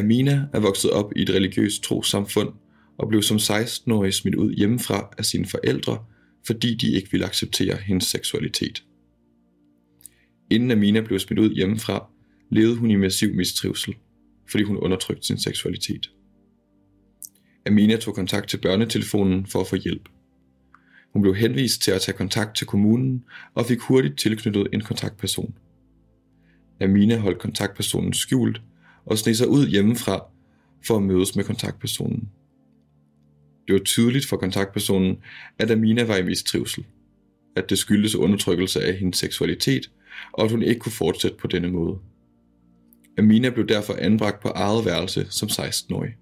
Amina er vokset op i et religiøst trosamfund og blev som 16-årig smidt ud hjemmefra af sine forældre, fordi de ikke ville acceptere hendes seksualitet. Inden Amina blev smidt ud hjemmefra, levede hun i massiv mistrivsel, fordi hun undertrykte sin seksualitet. Amina tog kontakt til børnetelefonen for at få hjælp. Hun blev henvist til at tage kontakt til kommunen og fik hurtigt tilknyttet en kontaktperson. Amina holdt kontaktpersonen skjult og sneg sig ud hjemmefra for at mødes med kontaktpersonen. Det var tydeligt for kontaktpersonen, at Amina var i mistrivsel, at det skyldtes undertrykkelse af hendes seksualitet, og at hun ikke kunne fortsætte på denne måde. Amina blev derfor anbragt på eget værelse som 16-årig.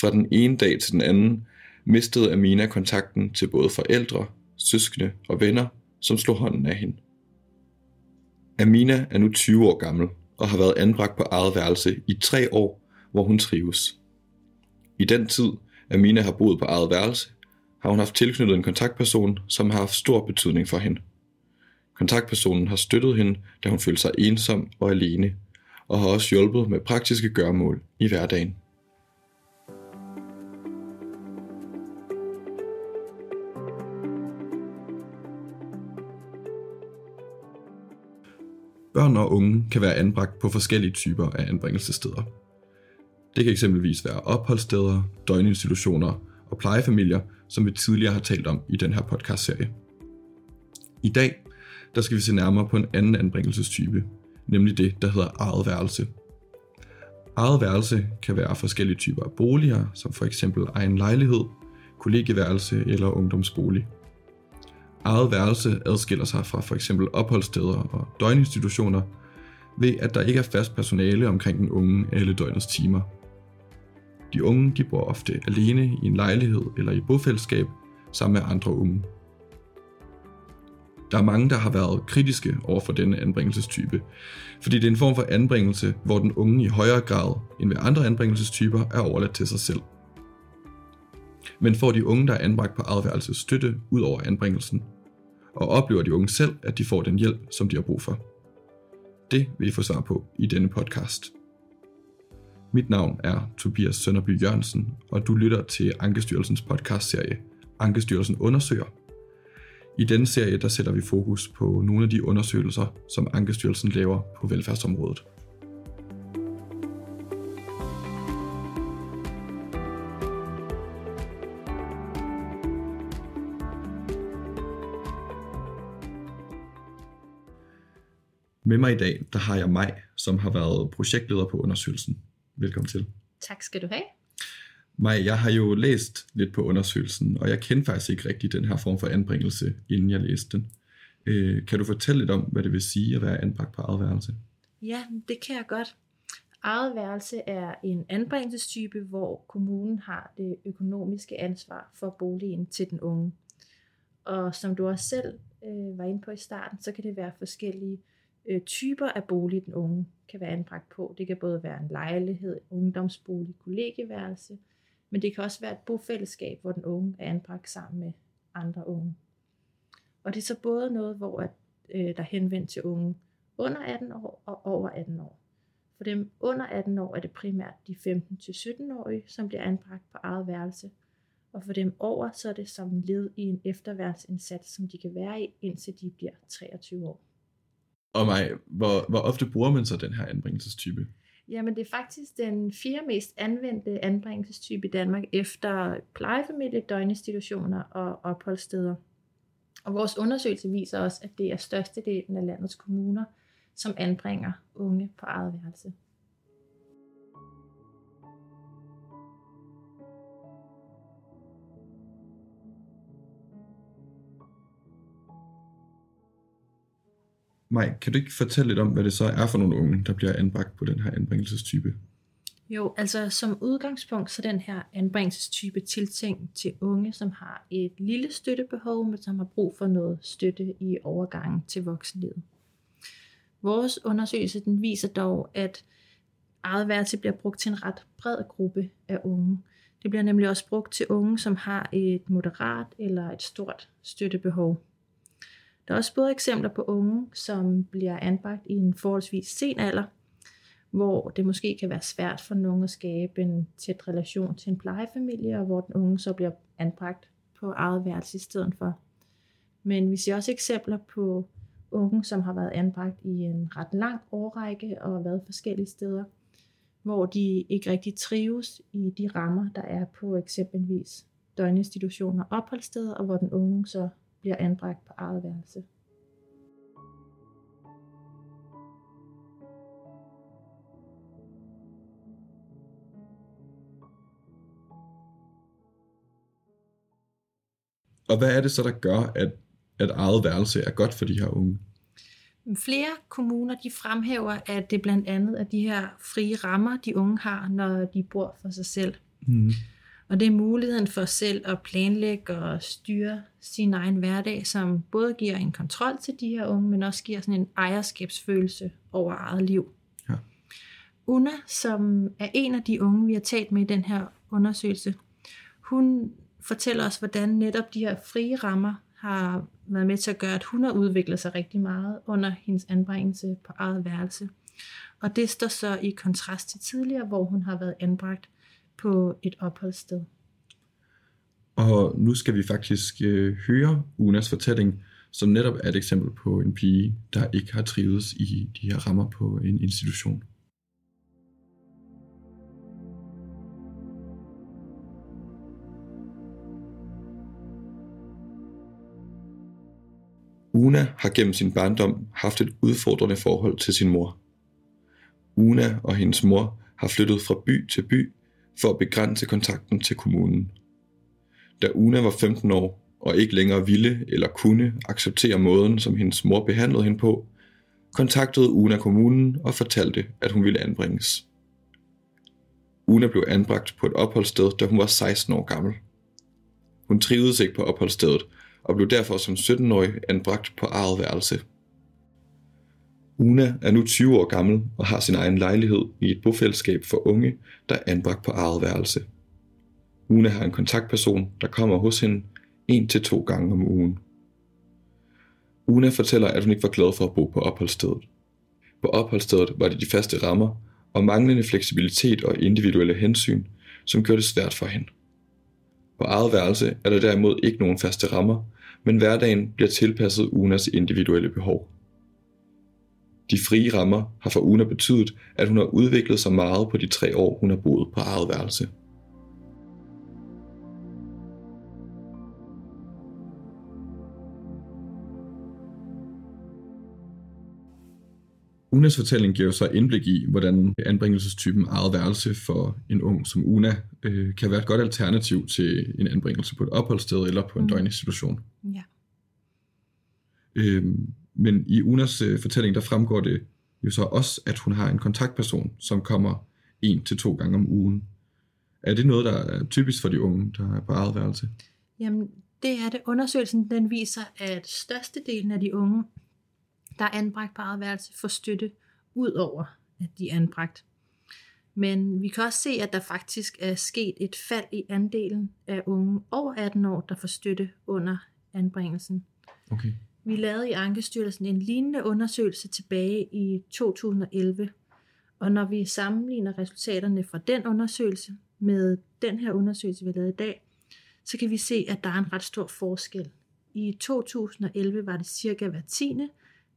Fra den ene dag til den anden mistede Amina kontakten til både forældre, søskende og venner, som slog hånden af hende. Amina er nu 20 år gammel og har været anbragt på eget værelse i tre år, hvor hun trives. I den tid, Amina har boet på eget værelse, har hun haft tilknyttet en kontaktperson, som har haft stor betydning for hende. Kontaktpersonen har støttet hende, da hun følte sig ensom og alene, og har også hjulpet med praktiske gørmål i hverdagen. Børn og unge kan være anbragt på forskellige typer af anbringelsessteder. Det kan eksempelvis være opholdssteder, døgninstitutioner og plejefamilier, som vi tidligere har talt om i den her podcastserie. I dag der skal vi se nærmere på en anden anbringelsestype, nemlig det, der hedder eget værelse. Eget værelse kan være forskellige typer af boliger, som for eksempel egen lejlighed, kollegieværelse eller ungdomsbolig. Eget værelse adskiller sig fra for eksempel opholdssteder og døgninstitutioner ved, at der ikke er fast personale omkring den unge alle døgnets timer. De unge de bor ofte alene i en lejlighed eller i bofællesskab sammen med andre unge. Der er mange, der har været kritiske over for denne anbringelsestype, fordi det er en form for anbringelse, hvor den unge i højere grad end ved andre anbringelsestyper er overladt til sig selv. Men får de unge, der er anbragt på eget støtte ud over anbringelsen, og oplever de unge selv, at de får den hjælp, som de har brug for. Det vil I få svar på i denne podcast. Mit navn er Tobias Sønderby Jørgensen, og du lytter til Ankestyrelsens podcastserie Ankestyrelsen undersøger. I denne serie der sætter vi fokus på nogle af de undersøgelser, som Ankestyrelsen laver på velfærdsområdet. Med mig i dag, der har jeg mig, som har været projektleder på undersøgelsen. Velkommen til. Tak skal du have. Maj, jeg har jo læst lidt på undersøgelsen, og jeg kendte faktisk ikke rigtig den her form for anbringelse, inden jeg læste den. Øh, kan du fortælle lidt om, hvad det vil sige at være anbragt på eget værelse? Ja, det kan jeg godt. Eget værelse er en anbringelsestype, hvor kommunen har det økonomiske ansvar for boligen til den unge. Og som du også selv øh, var inde på i starten, så kan det være forskellige øh, typer af bolig, den unge kan være anbragt på. Det kan både være en lejlighed, ungdomsbolig, kollegieværelse, men det kan også være et bofællesskab, hvor den unge er anbragt sammen med andre unge. Og det er så både noget, hvor at, øh, der er henvendt til unge under 18 år og over 18 år. For dem under 18 år er det primært de 15-17-årige, som bliver anbragt på eget værelse. Og for dem over, så er det som led i en efterværnsindsats, som de kan være i, indtil de bliver 23 år. Og mig, hvor, hvor ofte bruger man så den her anbringelsestype? Jamen det er faktisk den fire mest anvendte anbringelsestype i Danmark efter plejefamilie, døgninstitutioner og opholdssteder. Og vores undersøgelse viser også, at det er størstedelen af landets kommuner, som anbringer unge på eget værelse. Maj, kan du ikke fortælle lidt om, hvad det så er for nogle unge, der bliver anbragt på den her anbringelsestype? Jo, altså som udgangspunkt så den her anbringelsestype tiltænkt til unge, som har et lille støttebehov, men som har brug for noget støtte i overgangen til voksenlivet. Vores undersøgelse den viser dog, at eget værelse bliver brugt til en ret bred gruppe af unge. Det bliver nemlig også brugt til unge, som har et moderat eller et stort støttebehov. Der er også både eksempler på unge, som bliver anbragt i en forholdsvis sen alder, hvor det måske kan være svært for nogen at skabe en tæt relation til en plejefamilie, og hvor den unge så bliver anbragt på eget værelse i stedet for. Men vi ser også eksempler på unge, som har været anbragt i en ret lang årrække og været forskellige steder, hvor de ikke rigtig trives i de rammer, der er på eksempelvis døgninstitutioner og opholdssteder, og hvor den unge så bliver anbragt på eget værelse. Og hvad er det så, der gør, at, at eget værelse er godt for de her unge? Flere kommuner de fremhæver, at det blandt andet er de her frie rammer, de unge har, når de bor for sig selv. Mm. Og det er muligheden for selv at planlægge og styre sin egen hverdag, som både giver en kontrol til de her unge, men også giver sådan en ejerskabsfølelse over eget liv. Ja. Una, som er en af de unge, vi har talt med i den her undersøgelse, hun fortæller os, hvordan netop de her frie rammer har været med til at gøre, at hun har udviklet sig rigtig meget under hendes anbringelse på eget værelse. Og det står så i kontrast til tidligere, hvor hun har været anbragt på et opholdssted. Og nu skal vi faktisk øh, høre Unas fortælling, som netop er et eksempel på en pige, der ikke har trives i de her rammer på en institution. Una har gennem sin barndom haft et udfordrende forhold til sin mor. Una og hendes mor har flyttet fra by til by for at begrænse kontakten til kommunen. Da Una var 15 år og ikke længere ville eller kunne acceptere måden, som hendes mor behandlede hende på, kontaktede Una kommunen og fortalte, at hun ville anbringes. Una blev anbragt på et opholdssted, da hun var 16 år gammel. Hun trivedes ikke på opholdsstedet og blev derfor som 17-årig anbragt på eget værelse. Una er nu 20 år gammel og har sin egen lejlighed i et bofællesskab for unge, der er anbragt på eget værelse. Una har en kontaktperson, der kommer hos hende en til to gange om ugen. Una fortæller, at hun ikke var glad for at bo på opholdsstedet. På opholdsstedet var det de faste rammer og manglende fleksibilitet og individuelle hensyn, som gjorde det svært for hende. På eget værelse er der derimod ikke nogen faste rammer, men hverdagen bliver tilpasset Unas individuelle behov. De frie rammer har for Una betydet, at hun har udviklet sig meget på de tre år, hun har boet på eget værelse. Unas fortælling giver så indblik i, hvordan anbringelsestypen eget værelse for en ung som Una øh, kan være et godt alternativ til en anbringelse på et opholdssted eller på en mm. døgninstitution. Ja. Øhm, men i Unas øh, fortælling, der fremgår det jo så også, at hun har en kontaktperson, som kommer en til to gange om ugen. Er det noget, der er typisk for de unge, der er på eget værelse? Jamen, det er det. Undersøgelsen den viser, at størstedelen af de unge, der er anbragt på eget værelse, får støtte ud over, at de er anbragt. Men vi kan også se, at der faktisk er sket et fald i andelen af unge over 18 år, der får støtte under anbringelsen. Okay. Vi lavede i Ankestyrelsen en lignende undersøgelse tilbage i 2011, og når vi sammenligner resultaterne fra den undersøgelse med den her undersøgelse, vi har lavet i dag, så kan vi se, at der er en ret stor forskel. I 2011 var det cirka hver tiende,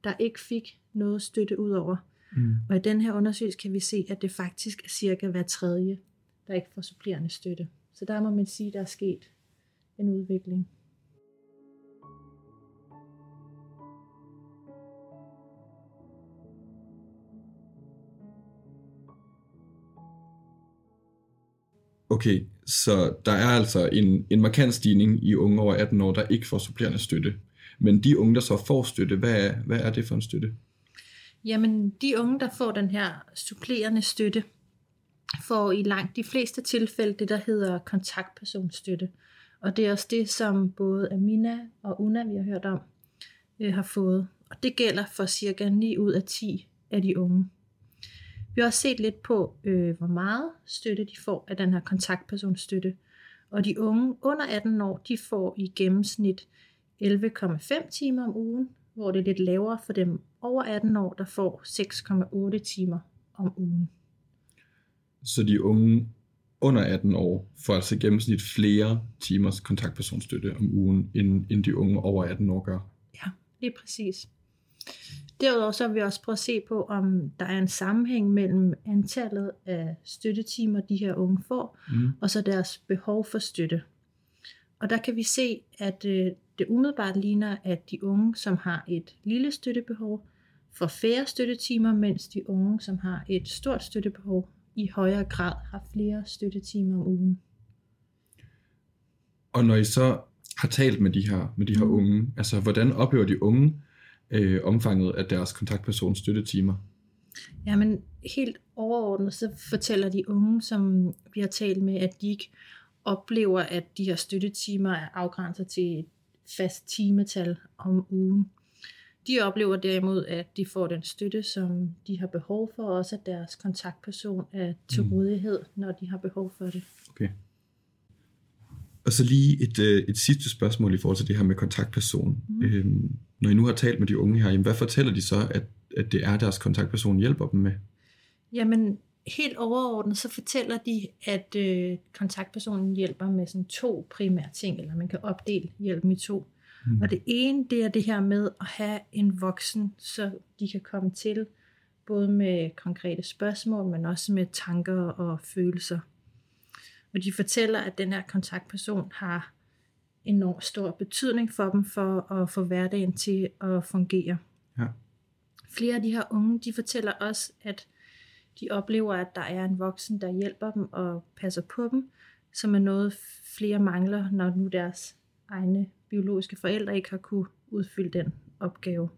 der ikke fik noget støtte ud over. Mm. Og i den her undersøgelse kan vi se, at det faktisk er cirka hver tredje, der ikke får supplerende støtte. Så der må man sige, at der er sket en udvikling. Okay, så der er altså en, en markant stigning i unge over 18 år, der ikke får supplerende støtte. Men de unge, der så får støtte, hvad er, hvad er det for en støtte? Jamen, de unge, der får den her supplerende støtte, får i langt de fleste tilfælde det, der hedder kontaktpersonstøtte. Og det er også det, som både Amina og Una, vi har hørt om, øh, har fået. Og det gælder for cirka 9 ud af 10 af de unge. Vi har også set lidt på, øh, hvor meget støtte de får af den her kontaktpersonstøtte. Og de unge under 18 år, de får i gennemsnit 11,5 timer om ugen, hvor det er lidt lavere for dem over 18 år, der får 6,8 timer om ugen. Så de unge under 18 år får altså i gennemsnit flere timers kontaktpersonstøtte om ugen, end, end de unge over 18 år gør. Ja, lige præcis. Derudover så har vi også prøvet at se på, om der er en sammenhæng mellem antallet af støttetimer, de her unge får, Mm. og så deres behov for støtte. Og der kan vi se, at øh, det umiddelbart ligner, at de unge, som har et lille støttebehov, får færre støttetimer, mens de unge, som har et stort støttebehov, i højere grad har flere støttetimer om ugen. Og når I så har talt med de her, med de her Mm. unge, altså hvordan oplever de unge øh, omfanget af deres kontaktpersons støttetimer? Jamen, helt overordnet, så fortæller de unge, som vi har talt med, at de ikke oplever, at de her støttetimer er afgrænset til et fast timetal om ugen. De oplever derimod, at de får den støtte, som de har behov for, og også at deres kontaktperson er til Mm. rådighed, når de har behov for det. Okay. Og så lige et, øh, et sidste spørgsmål i forhold til det her med kontaktperson. Mm. Øhm, når I nu har talt med de unge her, jamen, hvad fortæller de så, at, at det er deres kontaktperson hjælper dem med? Jamen, helt overordnet, så fortæller de, at øh, kontaktpersonen hjælper med sådan to primære ting, eller man kan opdele hjælpen i to. Mm. Og det ene, det er det her med at have en voksen, så de kan komme til, både med konkrete spørgsmål, men også med tanker og følelser. Og de fortæller, at den her kontaktperson har enormt stor betydning for dem, for at få hverdagen til at fungere. Ja. Flere af de her unge, de fortæller også, at de oplever, at der er en voksen, der hjælper dem og passer på dem, som er noget flere mangler, når nu deres egne biologiske forældre ikke har kunne udfylde den opgave.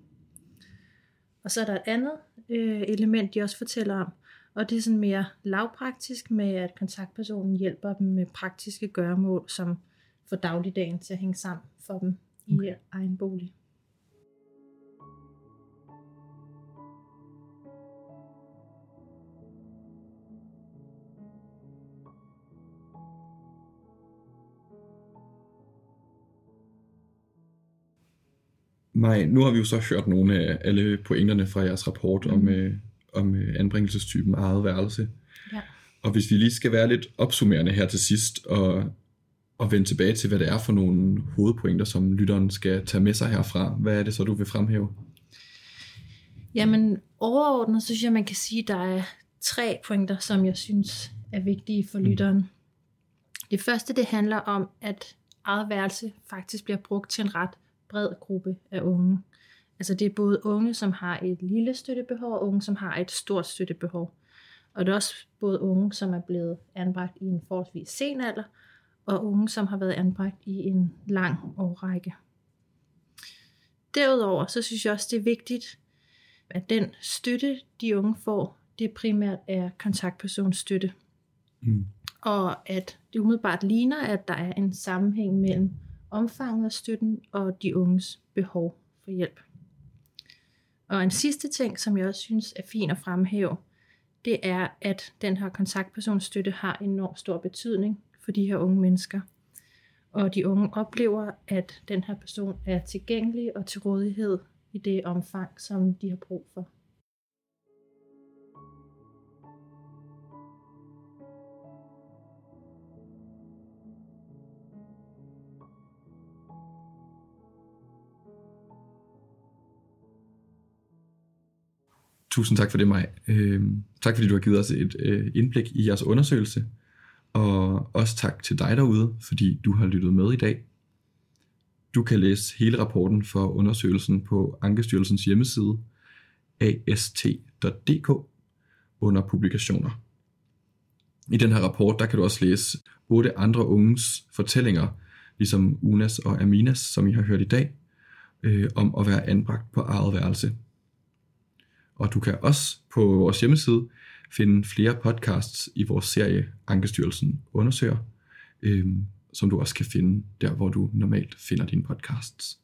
Og så er der et andet øh, element, de også fortæller om, og det er sådan mere lavpraktisk med, at kontaktpersonen hjælper dem med praktiske gøremål, som får dagligdagen til at hænge sammen for dem i Okay. egen bolig. Maj, nu har vi jo så hørt nogle af alle pointerne fra jeres rapport mm. om, øh, om øh, anbringelsestypen eget værelse. Ja. Og hvis vi lige skal være lidt opsummerende her til sidst, og, og vende tilbage til, hvad det er for nogle hovedpointer, som lytteren skal tage med sig herfra, hvad er det så, du vil fremhæve? Jamen, overordnet synes jeg, man kan sige, at der er tre pointer, som jeg synes er vigtige for Mm. lytteren. Det første, det handler om, at eget værelse faktisk bliver brugt til en ret bred gruppe af unge. Altså det er både unge, som har et lille støttebehov, og unge, som har et stort støttebehov. Og det er også både unge, som er blevet anbragt i en forholdsvis sen alder, og unge, som har været anbragt i en lang årrække. Derudover, så synes jeg også, det er vigtigt, at den støtte, de unge får, det primært er kontaktpersonstøtte. Mm. Og at det umiddelbart ligner, at der er en sammenhæng mellem omfanget af støtten og de unges behov for hjælp. Og en sidste ting, som jeg også synes er fin at fremhæve, det er, at den her kontaktpersonstøtte har enormt stor betydning for de her unge mennesker. Og de unge oplever, at den her person er tilgængelig og til rådighed i det omfang, som de har brug for. Tusind tak for det, Maj. Øh, tak fordi du har givet os et øh, indblik i jeres undersøgelse. Og også tak til dig derude, fordi du har lyttet med i dag. Du kan læse hele rapporten for undersøgelsen på Ankestyrelsens hjemmeside ast.dk under publikationer. I den her rapport, der kan du også læse otte andre unges fortællinger, ligesom Unas og Aminas, som I har hørt i dag, øh, om at være anbragt på eget værelse. Og du kan også på vores hjemmeside finde flere podcasts i vores serie Ankestyrelsen undersøger, øh, som du også kan finde der, hvor du normalt finder dine podcasts.